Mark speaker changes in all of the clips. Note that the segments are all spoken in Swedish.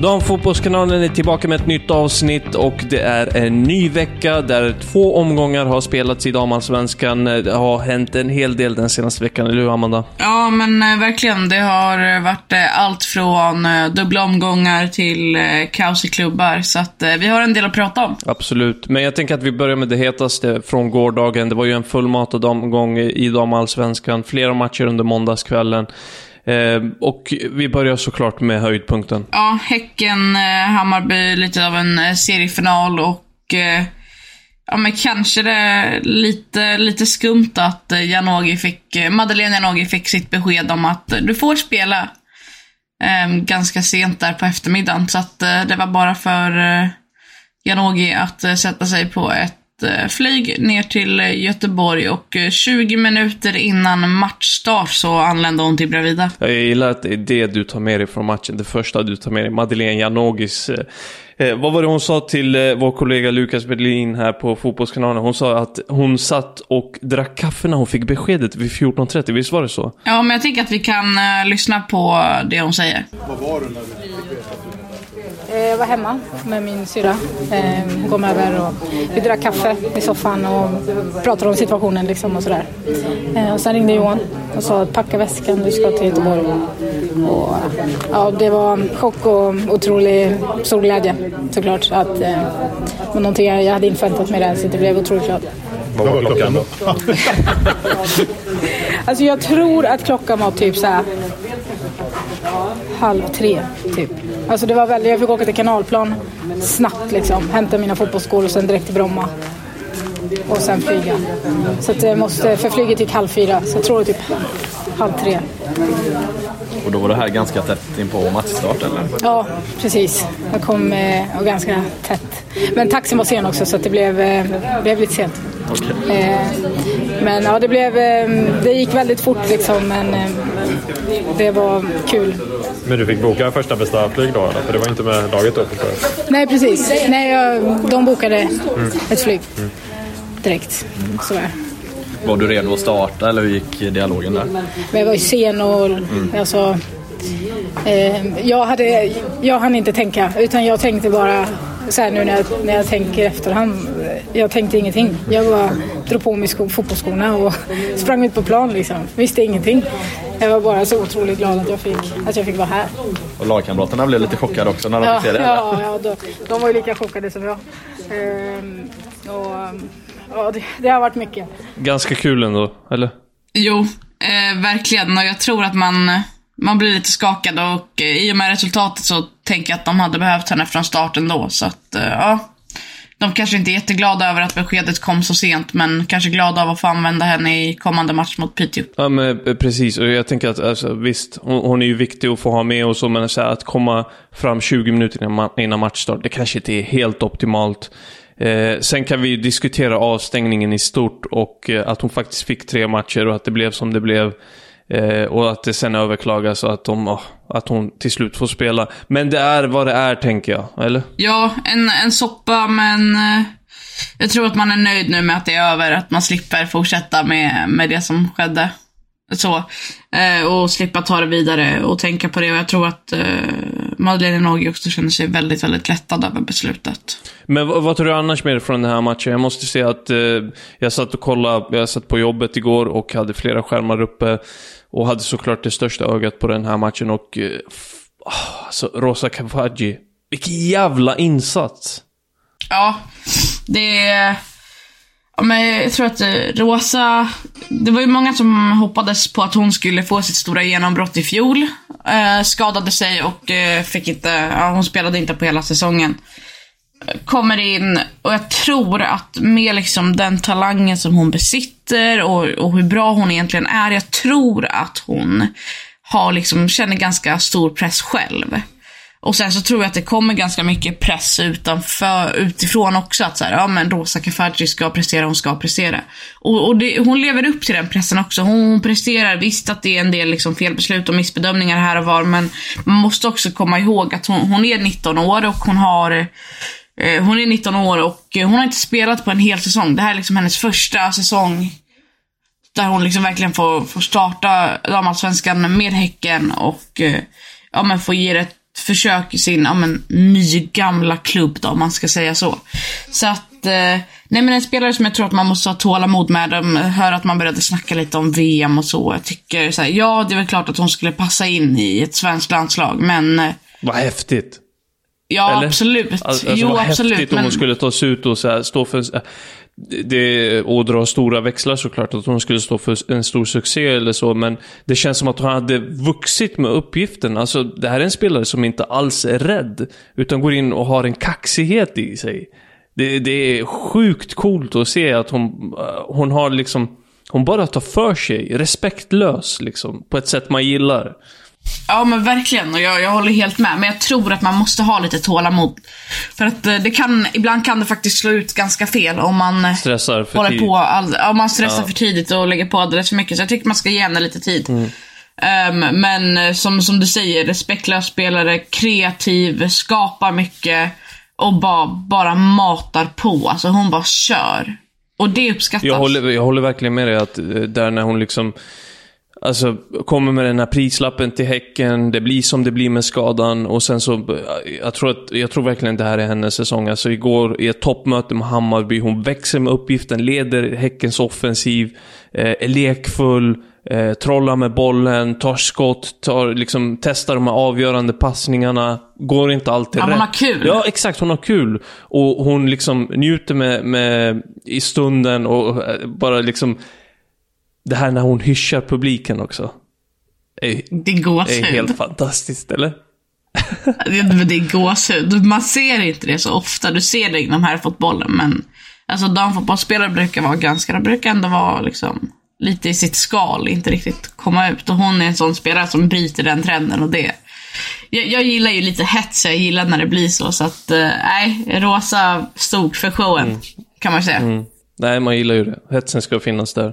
Speaker 1: Damfotbollskanalen är tillbaka med ett nytt avsnitt och det är en ny vecka där två omgångar har spelats i damallsvenskan. Det har hänt en hel del den senaste veckan, eller hur Amanda?
Speaker 2: Ja, men eh, verkligen. Det har eh, varit eh, allt från dubbla omgångar till kaos i klubbar. Så att vi har en del att prata om.
Speaker 1: Absolut, men jag tänker att vi börjar med det hetaste från gårdagen. Det var ju en fullmatad omgång i damallsvenskan. Flera matcher under måndagskvällen. Eh, och vi börjar såklart med höjdpunkten.
Speaker 2: Ja, Häcken, eh, Hammarby, lite av en eh, seriefinal och eh, ja, men kanske det är lite, lite skumt att eh, Janogy fick, eh, Madeleine Janogy fick sitt besked om att eh, du får spela eh, ganska sent där på eftermiddagen. Så att eh, det var bara för eh, Janogy att eh, sätta sig på ett flyg ner till eh, Göteborg och eh, 20 minuter innan matchstart så anlände hon till Bravida.
Speaker 1: Jag gillar att det är det du tar med dig från matchen. Det första du tar med dig. Madeleine Janogis. Eh, eh, vad var det hon sa till eh, vår kollega Lukas Berlin här på Fotbollskanalen? Hon sa att hon satt och drack kaffe när hon fick beskedet vid 14.30. Visst var det så?
Speaker 2: Ja, men jag tänker att vi kan eh, lyssna på det hon säger.
Speaker 3: Jag var hemma med min syra. Eh, Hon kom över och vi drack kaffe i soffan och pratade om situationen liksom och sådär. Eh, Och sen ringde Johan och sa att packa väskan, du ska till Göteborg. Och, ja, det var chock och otrolig stor glädje såklart. Att, eh, det någonting jag hade införväntat mig där så det blev otroligt glad.
Speaker 4: Vad var klockan då?
Speaker 3: Alltså jag tror att klockan var typ så här halv tre, typ. Alltså det var väldigt, jag fick åka till Kanalplan snabbt liksom, hämta mina fotbollsskor och sen direkt till Bromma. Och sen flyga. Så att jag måste, för flyget gick halv fyra, så jag tror det typ halv tre.
Speaker 4: Och då var det här ganska tätt in på matchstart eller?
Speaker 3: Ja, precis. Jag kom eh, ganska tätt. Men taxin var sen också så att det blev, eh, blev lite sent. Eh, men ja, det, blev, eh, det gick väldigt fort liksom, men eh, det var kul.
Speaker 5: Men du fick boka första bästa flyg då eller? För det var inte med laget då förstår jag.
Speaker 3: Nej, precis. Nej, jag, de bokade ett flyg direkt. Sådär.
Speaker 4: Var du redo att starta eller hur gick dialogen där?
Speaker 3: Men jag var ju sen och alltså, eh, jag, hade, jag hann inte tänka utan jag tänkte bara så här nu när jag, när jag tänker efterhand. Jag tänkte ingenting. Jag bara drog på mig sko, fotbollsskorna och sprang ut på plan liksom. Visste ingenting. Jag var bara så otroligt glad att jag fick, att jag fick vara här.
Speaker 4: Och lagkamraterna blev lite chockade också när de
Speaker 3: Ja,
Speaker 4: fick se det?
Speaker 3: ja, ja de, de var ju lika chockade som jag. Ehm, och, ja, det, det har varit mycket.
Speaker 1: Ganska kul ändå, eller?
Speaker 2: Jo, eh, verkligen. Och jag tror att man, man blir lite skakad och eh, i och med resultatet så tänker jag att de hade behövt henne från starten då. Så att, eh, ja. De kanske inte är jätteglada över att beskedet kom så sent, men kanske glada av att få använda henne i kommande match mot Piteå.
Speaker 1: Ja, men eh, precis. Och jag tänker att alltså, visst, hon, hon är ju viktig att få ha med och så, men så här, att komma fram 20 minuter innan, innan matchstart, det kanske inte är helt optimalt. Eh, sen kan vi ju diskutera avstängningen i stort och eh, att hon faktiskt fick tre matcher och att det blev som det blev. Eh, och att det sen överklagas och att, de, att hon till slut får spela. Men det är vad det är, tänker jag. Eller?
Speaker 2: Ja, en, en soppa, men eh, jag tror att man är nöjd nu med att det är över. Att man slipper fortsätta med, med det som skedde. Så. Eh, och slippa ta det vidare och tänka på det. Och jag tror att eh, Madeleine Nagy också känner sig väldigt, väldigt lättad över beslutet.
Speaker 1: Men vad, vad tror du annars mer från den här matchen? Jag måste säga att eh, jag satt och kollade, jag satt på jobbet igår och hade flera skärmar uppe. Och hade såklart det största ögat på den här matchen och... Oh, alltså, Rosa Kavaji. Vilken jävla insats!
Speaker 2: Ja, det är... Ja, men jag tror att eh, Rosa, det var ju många som hoppades på att hon skulle få sitt stora genombrott i fjol. Eh, skadade sig och eh, fick inte, ja, hon spelade inte på hela säsongen. Kommer in och jag tror att med liksom den talangen som hon besitter och, och hur bra hon egentligen är, jag tror att hon har liksom, känner ganska stor press själv. Och sen så tror jag att det kommer ganska mycket press utanför, utifrån också. Att så här, ja men Rosa Kafaji ska prestera, hon ska prestera. Och, och det, hon lever upp till den pressen också. Hon, hon, presterar, visst att det är en del liksom felbeslut och missbedömningar här och var. Men man måste också komma ihåg att hon, hon är 19 år och hon har eh, Eh, hon är 19 år och eh, hon har inte spelat på en hel säsong. Det här är liksom hennes första säsong där hon liksom verkligen får, får starta damallsvenskan med Häcken och eh, ja, men får ge ett försök i sin, ja men, nygamla klubb då, om man ska säga så. Så att, eh, nej men en spelare som jag tror att man måste ha tålamod med. De hör att man började snacka lite om VM och så. Jag tycker så här, ja det är väl klart att hon skulle passa in i ett svenskt landslag, men...
Speaker 1: Vad häftigt.
Speaker 2: Ja, Eller? absolut.
Speaker 1: Alltså, jo, vad absolut. Häftigt om men... hon skulle ta sig ut och så här, stå för det, och dra stora växlar såklart, att hon skulle stå för en stor succé eller så, men det känns som att hon hade vuxit med uppgiften. Alltså, det här är en spelare som inte alls är rädd, utan går in och har en kaxighet i sig. Det, det är sjukt coolt att se att hon, hon har liksom, hon bara tar för sig, respektlös liksom, på ett sätt man gillar.
Speaker 2: Ja men verkligen och jag, jag håller helt med. Men jag tror att man måste ha lite tålamod. För att eh, det kan, ibland kan det faktiskt slå ut ganska fel om man
Speaker 1: eh, stressar för
Speaker 2: håller tidigt. på all, om man stressar ja. för tidigt och lägger på alldeles för mycket. Så jag tycker man ska ge henne lite tid. Mm. Um, men eh, som, som du säger, respektlös spelare, kreativ, skapar mycket och bara, bara matar på. Alltså hon bara kör. Och det uppskattas.
Speaker 1: Jag håller, jag håller verkligen med dig att där när hon liksom Alltså, kommer med den här prislappen till Häcken, det blir som det blir med skadan och sen så... Jag tror, att, jag tror verkligen det här är hennes säsong. Alltså igår i ett toppmöte med Hammarby, hon växer med uppgiften, leder Häckens offensiv, eh, är lekfull, eh, trollar med bollen, tar skott, tar, liksom, testar de här avgörande passningarna. Går inte alltid
Speaker 2: ja,
Speaker 1: rätt.
Speaker 2: Hon har kul.
Speaker 1: Ja, exakt. Hon har kul. Och hon liksom njuter med, med i stunden och eh, bara liksom det här när hon hyschar publiken också. Är,
Speaker 2: det är gåshud.
Speaker 1: är helt fantastiskt, eller?
Speaker 2: det är gåshud. Man ser inte det så ofta. Du ser det inom här fotbollen, men alltså damfotbollsspelare brukar vara ganska, de brukar ändå vara liksom lite i sitt skal, inte riktigt komma ut. Och hon är en sån spelare som bryter den trenden och det. Jag, jag gillar ju lite hets, jag gillar när det blir så. Så att, eh, nej, äh, rosa stort för showen, mm. kan man säga. Mm.
Speaker 1: Nej, man gillar ju det. Hetsen ska finnas där.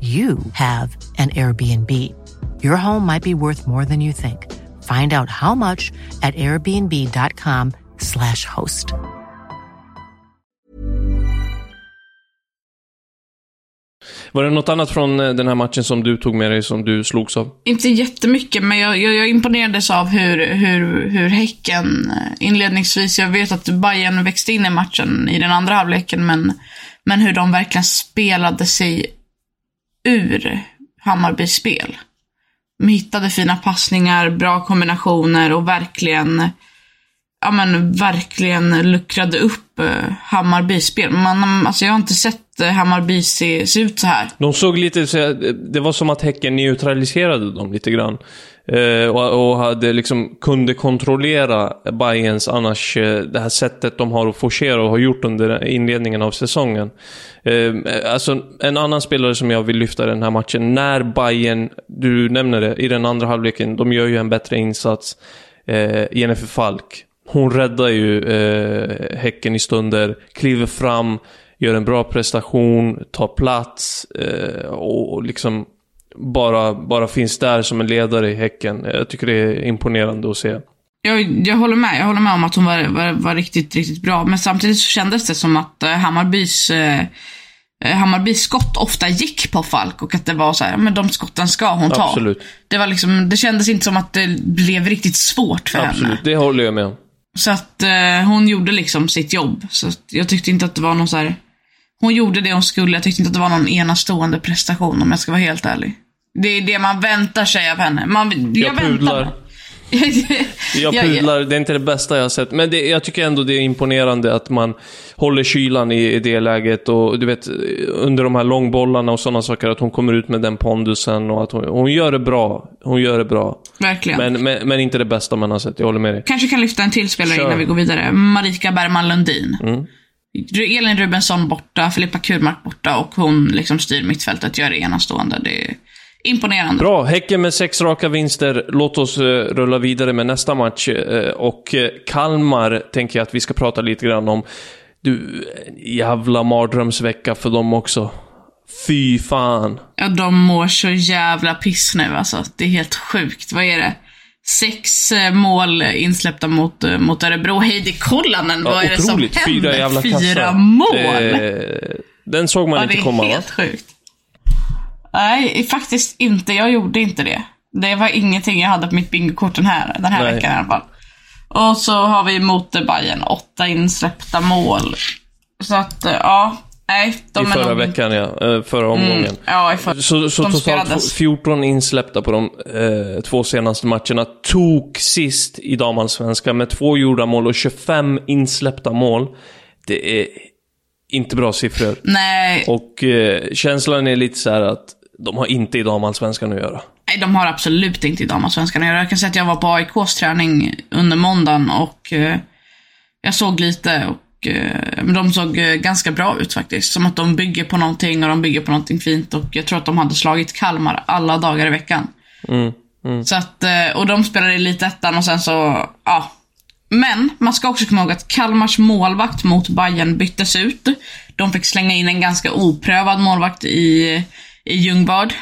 Speaker 6: you have an Airbnb. Your home might be worth more than you think. Find out how much at airbnb.com slash host.
Speaker 1: Var det något annat från eh, den här matchen som du tog med dig som du slogs av?
Speaker 2: Inte jättemycket, men jag, jag, jag imponerades av hur, hur, hur Häcken eh, inledningsvis, jag vet att Bayern växte in i matchen i den andra halvleken, men, men hur de verkligen spelade sig ur Hammarbys spel. De hittade fina passningar, bra kombinationer och verkligen, ja men verkligen luckrade upp eh, Hammarbys spel. Man, alltså jag har inte sett eh, Hammarby se, se ut så här.
Speaker 1: De såg lite, det var som att Häcken neutraliserade dem lite grann. Eh, och, och hade liksom, kunde kontrollera Bayerns annars, eh, det här sättet de har att forcera och har gjort under inledningen av säsongen. Eh, alltså en annan spelare som jag vill lyfta i den här matchen, när Bayern, du nämner det, i den andra halvleken, de gör ju en bättre insats. Eh, Jennifer Falk. Hon räddar ju eh, Häcken i stunder, kliver fram, gör en bra prestation, tar plats eh, och, och liksom bara, bara finns där som en ledare i Häcken. Jag tycker det är imponerande att se.
Speaker 2: Jag, jag håller med. Jag håller med om att hon var, var, var riktigt, riktigt bra. Men samtidigt så kändes det som att eh, Hammarbys, eh, eh, Hammarbys skott ofta gick på Falk och att det var så här, men de skotten ska hon ta.
Speaker 1: Absolut.
Speaker 2: Det var liksom, det kändes inte som att det blev riktigt svårt för henne.
Speaker 1: Absolut, det håller jag med om.
Speaker 2: Så att eh, hon gjorde liksom sitt jobb. Så jag tyckte inte att det var någon så här. Hon gjorde det hon skulle. Jag tyckte inte att det var någon enastående prestation om jag ska vara helt ärlig. Det är det man väntar sig av henne. Man, jag,
Speaker 1: Jag pudlar. Jag
Speaker 2: Jag-
Speaker 1: pudlar, det är inte det bästa jag har sett. Men det, jag tycker ändå det är imponerande att man håller kylan i, i det läget. Och du vet, under de här långbollarna och sådana saker, att hon kommer ut med den pondusen och att hon, hon gör det bra. Hon gör det bra.
Speaker 2: Verkligen.
Speaker 1: Men, men, men inte det bästa man har sett, jag håller med dig.
Speaker 2: Kanske kan lyfta en till spelare
Speaker 1: Kör.
Speaker 2: innan vi går vidare. Marika Bergman Lundin.
Speaker 1: Mm.
Speaker 2: Elin Rubensson borta, Filippa Kurmark borta och hon liksom styr mittfältet, gör det enastående. Det är imponerande.
Speaker 1: Bra, Häcken med sex raka vinster. Låt oss eh, rulla vidare med nästa match. Eh, och eh, Kalmar tänker jag att vi ska prata lite grann om. Du, jävla mardrömsvecka för dem också. Fy fan.
Speaker 2: Ja, de mår så jävla piss nu alltså. Det är helt sjukt. Vad är det? Sex eh, mål insläppta mot, eh, mot Örebro. Heidi Kollanen, vad är det som händer?
Speaker 1: Fyra jävla
Speaker 2: Fyra
Speaker 1: kassar.
Speaker 2: mål!
Speaker 1: Det, den såg man
Speaker 2: ja,
Speaker 1: inte
Speaker 2: det är
Speaker 1: komma va?
Speaker 2: helt sjukt. Nej, faktiskt inte. Jag gjorde inte det. Det var ingenting jag hade på mitt bingokort den här, den här
Speaker 1: Nej.
Speaker 2: veckan i alla fall. Och så har vi mot Bayern åtta insläppta mål. Så att, eh, ja. Nej, de
Speaker 1: I
Speaker 2: är
Speaker 1: förra
Speaker 2: nog...
Speaker 1: veckan ja, Eh, förra omgången.
Speaker 2: Mm, ja, i för...
Speaker 1: Så, så totalt
Speaker 2: spelades.
Speaker 1: 14 insläppta på de eh, två senaste matcherna. Tok sist i damallsvenskan med två gjorda mål och 25 insläppta mål. Det är inte bra siffror.
Speaker 2: Nej,
Speaker 1: Och eh, känslan är lite så här att de har inte i damallsvenskan att göra.
Speaker 2: Nej, de har absolut inte i damallsvenskan att göra. Jag kan säga att jag var på AIKs träning under måndagen och eh, jag såg lite och eh, de såg eh, ganska bra ut faktiskt. Som att de bygger på någonting och de bygger på någonting fint och jag tror att de hade slagit Kalmar alla dagar i veckan. Så att, eh, och de spelade i Elitettan och sen så, ja. Men man ska också komma ihåg att Kalmars målvakt mot Bayern byttes ut. De fick slänga in en ganska oprövad målvakt i, i Ljungbard.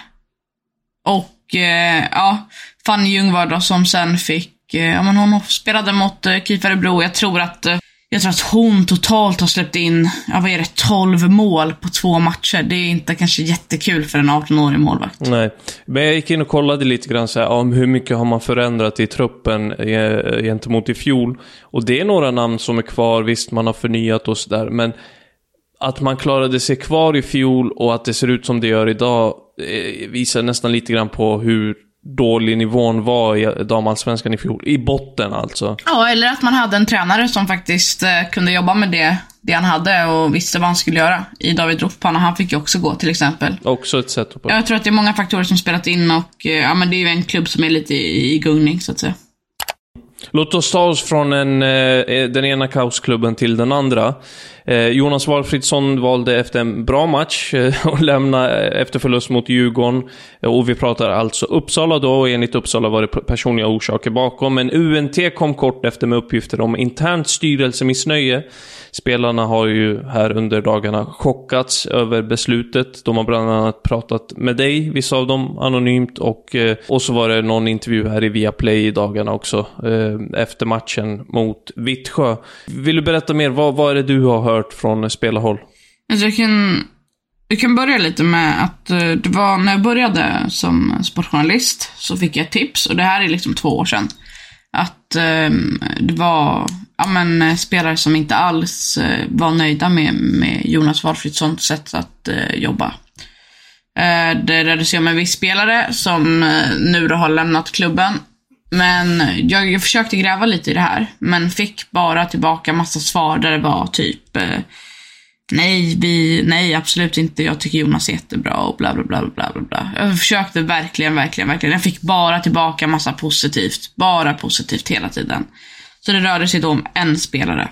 Speaker 2: Och eh, ja, Fanny Ljungvard då, som sen fick, eh, ja men hon spelade mot eh, KIF Örebro. Jag tror att, eh, jag tror att hon totalt har släppt in, ja vad är det, 12 mål på två matcher. Det är inte kanske jättekul för en 18-årig målvakt.
Speaker 1: Nej, men jag gick in och kollade lite grann så här, om hur mycket har man förändrat i truppen eh, gentemot i fjol. Och det är några namn som är kvar, visst man har förnyat och sådär, men att man klarade sig kvar i fjol och att det ser ut som det gör idag eh, visar nästan lite grann på hur dålig nivån var i damallsvenskan i fjol. I botten alltså.
Speaker 2: Ja, eller att man hade en tränare som faktiskt eh, kunde jobba med det, det han hade och visste vad han skulle göra. I David Rothpan, han fick ju också gå till exempel.
Speaker 1: Också ett sätt att...
Speaker 2: Jag tror att det är många faktorer som spelat in och eh, ja, men det är ju en klubb som är lite i, i gungning så att säga.
Speaker 1: Låt oss ta oss från en, den ena kaosklubben till den andra. Eh, Jonas Walfridsson valde efter en bra match eh, att lämna eh, efter förlust mot Djurgården. Eh, och vi pratar alltså Uppsala då, och enligt Uppsala var det personliga orsaker bakom. Men UNT kom kort efter med uppgifter om internt styrelsemissnöje. Spelarna har ju här under dagarna chockats över beslutet. De har bland annat pratat med dig, vissa av dem anonymt. Och, och så var det någon intervju här i Viaplay i dagarna också. Efter matchen mot Vittsjö. Vill du berätta mer? Vad, vad är det du har hört från spelarhåll?
Speaker 2: Alltså jag kan, jag kan börja lite med att eh, det var när jag började som sportjournalist så fick jag ett tips och det här är liksom två år sedan. Att ehm, det var ja, men, eh, spelare som inte alls eh, var nöjda med, med Jonas Valfridssons sätt att jobba. Det rörde sig om en viss spelare som nu då har lämnat klubben. Men jag, jag försökte gräva lite i det här, men fick bara tillbaka massa svar där det var typ eh, Nej, vi, nej absolut inte. Jag tycker Jonas är jättebra och bla bla bla bla bla bla. Jag försökte verkligen, verkligen, verkligen. Jag fick bara tillbaka massa positivt. Bara positivt hela tiden. Så det rörde sig då om en spelare.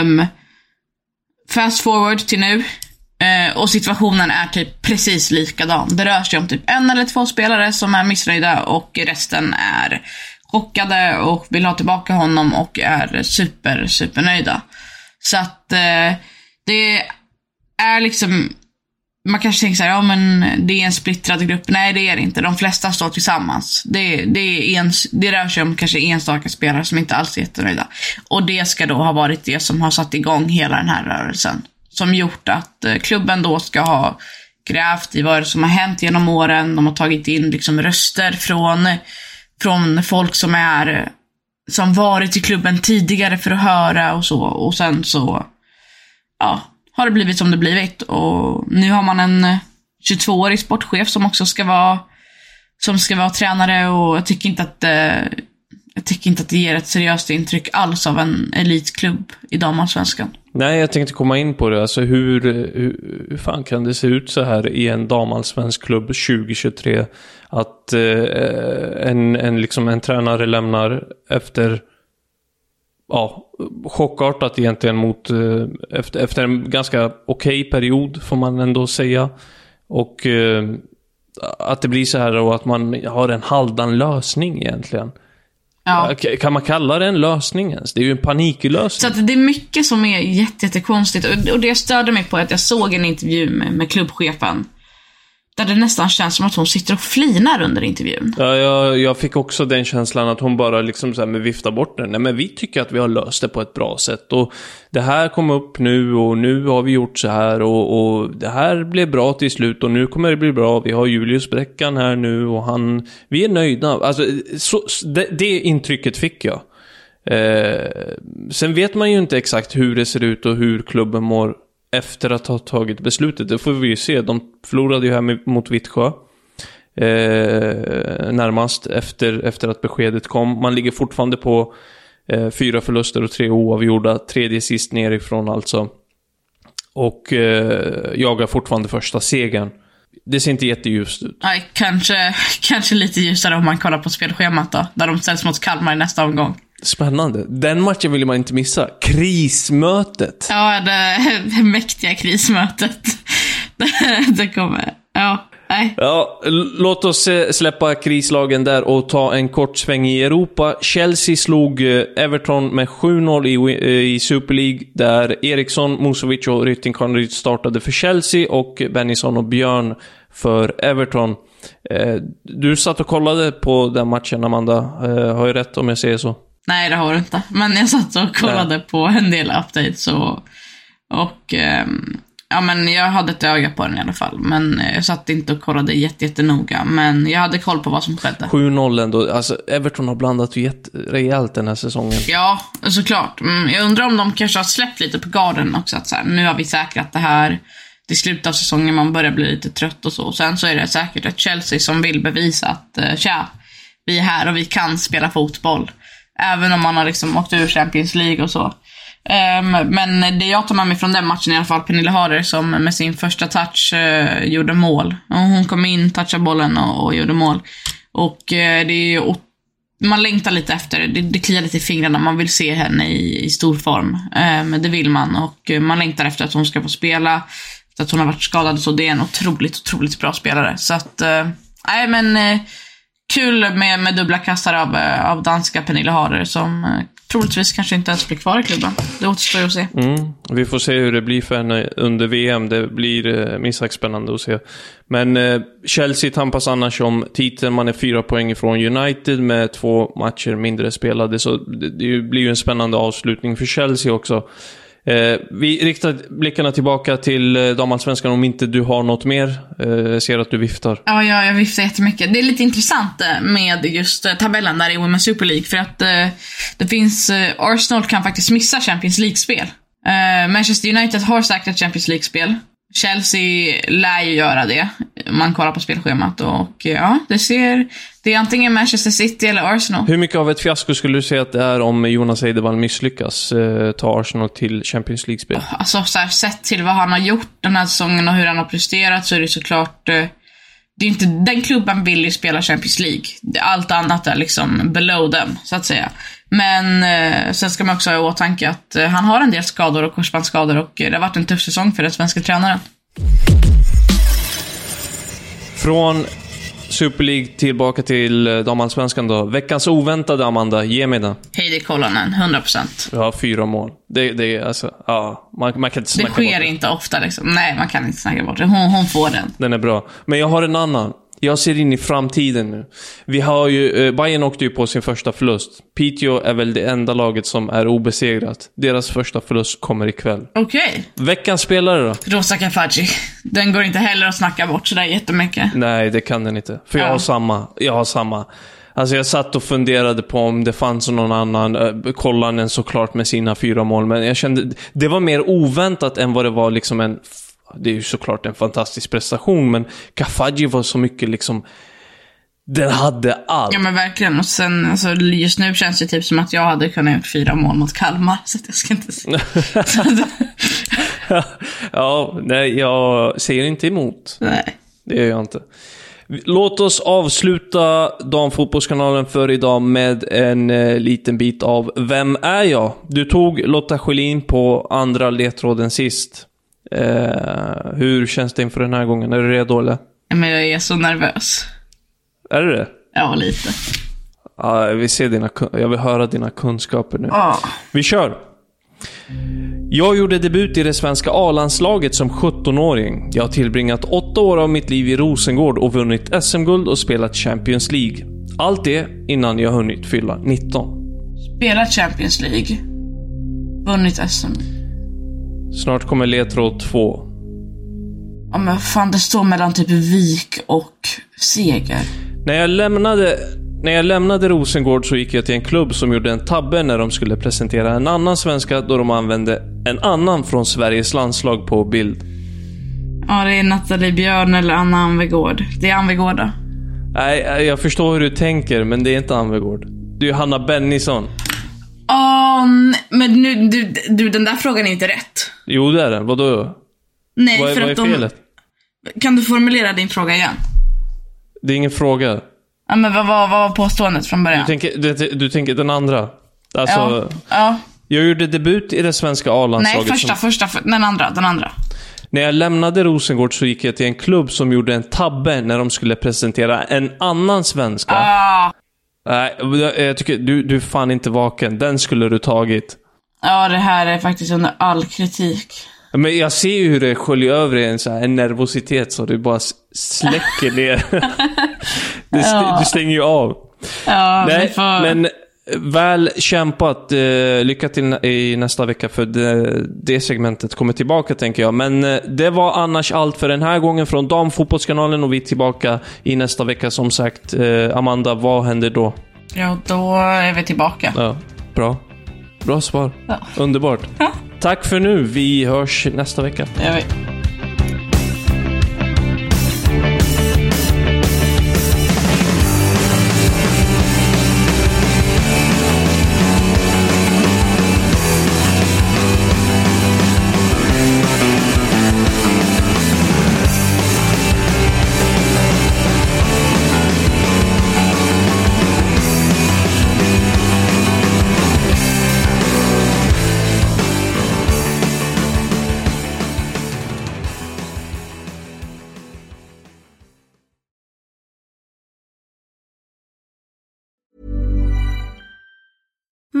Speaker 2: Um, fast forward till nu. Eh, och situationen är typ precis likadan. Det rör sig om typ en eller två spelare som är missnöjda och resten är chockade och vill ha tillbaka honom och är super, supernöjda. Så att eh, det är liksom man kanske tänker såhär, ja men det är en splittrad grupp. Nej det är det inte. De flesta står tillsammans. Det, det, är en, det rör sig om kanske enstaka spelare som inte alls är jättenöjda. Och det ska då ha varit det som har satt igång hela den här rörelsen. Som gjort att eh, klubben då ska ha grävt i vad som har hänt genom åren. De har tagit in liksom röster från, från folk som är som varit i klubben tidigare för att höra och så. Och sen så, ja, har det blivit som det blivit. Och nu har man en 22-årig sportchef som också ska vara, som ska vara tränare och jag tycker inte att eh, jag tycker inte att det ger ett seriöst intryck alls av en elitklubb i damallsvenskan.
Speaker 1: Nej, jag tänkte komma in på det. Alltså hur, hur, hur fan kan det se ut så här i en damallsvensk klubb 2023? Att eh, en, en, liksom en tränare lämnar efter ja, chockartat egentligen mot, eh, efter, efter en ganska okej okay period får man ändå säga. Och eh, att det blir så här och att man har en halvdan lösning egentligen. Ja. Kan man kalla det en lösning ens? Det är ju en paniklösning.
Speaker 2: Så det är mycket som är jättekonstigt. Och det jag störde mig på är att jag såg en intervju med, med klubbchefen. Där det nästan känns som att hon sitter och flinar under intervjun.
Speaker 1: Ja, jag, jag fick också den känslan att hon bara liksom så här med viftar bort den. Nej, men vi tycker att vi har löst det på ett bra sätt. Och det här kom upp nu och nu har vi gjort så här och, och det här blev bra till slut och nu kommer det bli bra. Vi har Julius Bräckan här nu och han... Vi är nöjda. Alltså, så, det, det intrycket fick jag. Eh, sen vet man ju inte exakt hur det ser ut och hur klubben mår efter att ha tagit beslutet. Det får vi ju se. De förlorade ju här mot Vittsjö. Eh, närmast efter, efter att beskedet kom. Man ligger fortfarande på eh, fyra förluster och tre oavgjorda. Tredje sist nerifrån alltså. Och eh, jagar fortfarande första segern. Det ser inte jätteljust ut.
Speaker 2: Nej, kanske, kanske lite ljusare om man kollar på spelschemat då. Där de ställs mot Kalmar i nästa omgång.
Speaker 1: Spännande. Den matchen vill man inte missa. Krismötet.
Speaker 2: Ja, det mäktiga krismötet. det kommer. Ja. Nej.
Speaker 1: Ja, låt oss eh, släppa krislagen där och ta en kort sväng i Europa. Chelsea slog eh, Everton med 7-0 i, eh, i Super League, där Eriksson, Musovic och Rytting startade för Chelsea och Bennison och Björn för Everton. Du satt och kollade på den matchen, Amanda. Har jag rätt om jag säger så?
Speaker 2: Nej, det har du inte. Men jag satt och kollade Nej. på en del updates och, och um, ja, men jag hade ett öga på den i alla fall. Men jag satt inte och kollade jättenoga. Men jag hade koll på vad som skedde.
Speaker 1: 7-0 ändå. Alltså, Everton har blandat rejält den här säsongen.
Speaker 2: Ja, såklart. Mm, jag undrar om de kanske har släppt lite på garden också. Att så här, nu har vi säkrat det här. Det är slutet av säsongen, man börjar bli lite trött och så. Sen så är det säkert ett Chelsea som vill bevisa att, uh, tja, vi är här och vi kan spela fotboll. Även om man har liksom åkt ur Champions League och så. Um, men det jag tar med mig från den matchen i alla fall, Pernilla Harder som med sin första touch uh, gjorde mål. Och hon kom in, touchade bollen och, och gjorde mål. Och uh, det är man längtar lite efter, det, det kliar lite i fingrarna, man vill se henne i, i stor form. Um, det vill man och eh, man längtar efter att hon ska få spela. Efter att hon har varit skadad så det är en otroligt, otroligt bra spelare. Så att, nej men kul med, med dubbla kassar av, eh, av danska Pernille Harder som eh, troligtvis kanske inte ens blir kvar i klubben. Det återstår ju att se.
Speaker 1: Mm. Vi får se hur det blir för henne under VM. Det blir eh, minst sagt spännande att se. Men eh, Chelsea tampas annars om titeln. Man är fyra poäng ifrån United med två matcher mindre spelade. Så det, det blir ju en spännande avslutning för Chelsea också. Eh, vi riktar blickarna tillbaka till eh, damallsvenskan om inte du har något mer. Eh, jag ser att du viftar.
Speaker 2: Ja, ja, jag viftar jättemycket. Det är lite intressant eh, med just eh, tabellen där i Women's Super League. För att eh, det finns, Arsenal kan faktiskt missa Champions League-spel. Manchester United har säkrat Champions League-spel. Chelsea lär ju göra det. Man kollar på spelschemat och ja, det ser... Det är antingen Manchester City eller Arsenal.
Speaker 1: Hur mycket av ett fiasko skulle du säga att det är om Jonas Eidevall misslyckas eh, ta Arsenal till Champions League-spel?
Speaker 2: Alltså, så här, sett till vad han har gjort den här säsongen och hur han har presterat så är det såklart... Eh, det är inte, den klubben vill ju spela Champions League. Allt annat är liksom below them, så att säga. Men eh, sen ska man också ha i åtanke att eh, han har en del skador och korsbandsskador och det har varit en tuff säsong för den svenska tränaren.
Speaker 1: Från Super League tillbaka till eh, damallsvenskan då. Veckans oväntade, Amanda. Ge mig den.
Speaker 2: Heidi Kolonen, 100%.
Speaker 1: Ja, fyra mål. Det, det är alltså, ja, man, man kan inte snacka
Speaker 2: Det sker
Speaker 1: bort
Speaker 2: inte ofta liksom. Nej, man kan inte snacka bort det. Hon, hon får den.
Speaker 1: Den är bra. Men jag har en annan. Jag ser in i framtiden nu. Vi har ju, eh, Bayern åkte ju på sin första förlust. Piteå är väl det enda laget som är obesegrat. Deras första förlust kommer ikväll.
Speaker 2: Okej.
Speaker 1: Veckans spelare då?
Speaker 2: Rosa Kafaji. Den går inte heller att snacka bort sådär jättemycket.
Speaker 1: Nej, det kan den inte. För jag
Speaker 2: Ja.
Speaker 1: har samma. Jag har samma. Alltså jag satt och funderade på om det fanns någon annan. Uh, Kollanen såklart med sina fyra mål. Men jag kände, det var mer oväntat än vad det var liksom en... Det är ju såklart en fantastisk prestation, men Kafaji var så mycket liksom... Den hade allt.
Speaker 2: Ja men verkligen. Och sen, alltså, just nu känns det typ som att jag hade kunnat gjort fyra mål mot Kalmar. Så jag ska inte säga.
Speaker 1: ja, nej, jag säger inte emot.
Speaker 2: Nej.
Speaker 1: Det gör jag inte. Låt oss avsluta Damfotbollskanalen för idag med en eh, liten bit av Vem är jag? Du tog Lotta Schelin på andra ledtråden sist. Eh, hur känns det inför den här gången? Är du redo eller?
Speaker 2: Men jag är så nervös.
Speaker 1: Är du det?
Speaker 2: Ja, lite.
Speaker 1: Ja, jag, vill se dina, jag vill höra dina kunskaper nu.
Speaker 2: Ja.
Speaker 1: Vi kör! Jag gjorde debut i det svenska A-landslaget som 17-åring. Jag har tillbringat åtta år av mitt liv i Rosengård och vunnit SM-guld och spelat Champions League. Allt det innan jag hunnit fylla 19.
Speaker 2: Spelat Champions League. Vunnit SM.
Speaker 1: Snart kommer ledtråd 2.
Speaker 2: Ja men fan, det står mellan typ Vik och Seger.
Speaker 1: När jag lämnade när jag lämnade Rosengård så gick jag till en klubb som gjorde en tabbe när de skulle presentera en annan svenska då de använde en annan från Sveriges landslag på bild.
Speaker 2: Ja, det är Nathalie Björn eller Anna Anvegård. Det är Anvegård då.
Speaker 1: Nej, jag förstår hur du tänker, men det är inte Anvegård. Det är Hanna Bennison.
Speaker 2: Nej, men nu, du, du, den där frågan är inte rätt.
Speaker 1: Jo, det är den. Vadå?
Speaker 2: Nej,
Speaker 1: vad, är-
Speaker 2: för
Speaker 1: vad är
Speaker 2: att de...
Speaker 1: felet?
Speaker 2: Kan du formulera din fråga igen?
Speaker 1: Det är ingen fråga.
Speaker 2: Ja, men vad, vad, vad var påståendet från början?
Speaker 1: Du tänker, du, du tänker den andra? Alltså,
Speaker 2: ja. ja.
Speaker 1: jag gjorde debut i det svenska
Speaker 2: Nej,
Speaker 1: A-landslaget.
Speaker 2: första,
Speaker 1: som,
Speaker 2: första, för, den andra, den andra.
Speaker 1: när jag lämnade Rosengård så gick jag till en klubb som gjorde en tabbe när de skulle presentera en annan svenska.
Speaker 2: Ah,
Speaker 1: Nej, jag, tycker du, du är fan inte vaken. Den skulle du tagit.
Speaker 2: ja, det här är faktiskt under all kritik.
Speaker 1: Men jag ser ju hur det sköljer över en, så här, en nervositet så du bara släcker ner. du,
Speaker 2: Ja.
Speaker 1: du stänger ju av.
Speaker 2: Ja,
Speaker 1: Nej,
Speaker 2: får...
Speaker 1: men väl kämpat. Eh, lycka till i nästa vecka för det, det segmentet kommer tillbaka tänker jag. Men eh, det var annars allt för den här gången från Damfotbollskanalen och vi är tillbaka i nästa vecka som sagt. Eh, Amanda, vad händer då?
Speaker 2: Ja, då är vi tillbaka.
Speaker 1: Ja, bra. Bra svar.
Speaker 2: Ja.
Speaker 1: Underbart.
Speaker 2: Ja.
Speaker 1: Tack för nu. Vi hörs nästa vecka.
Speaker 2: Gör vi.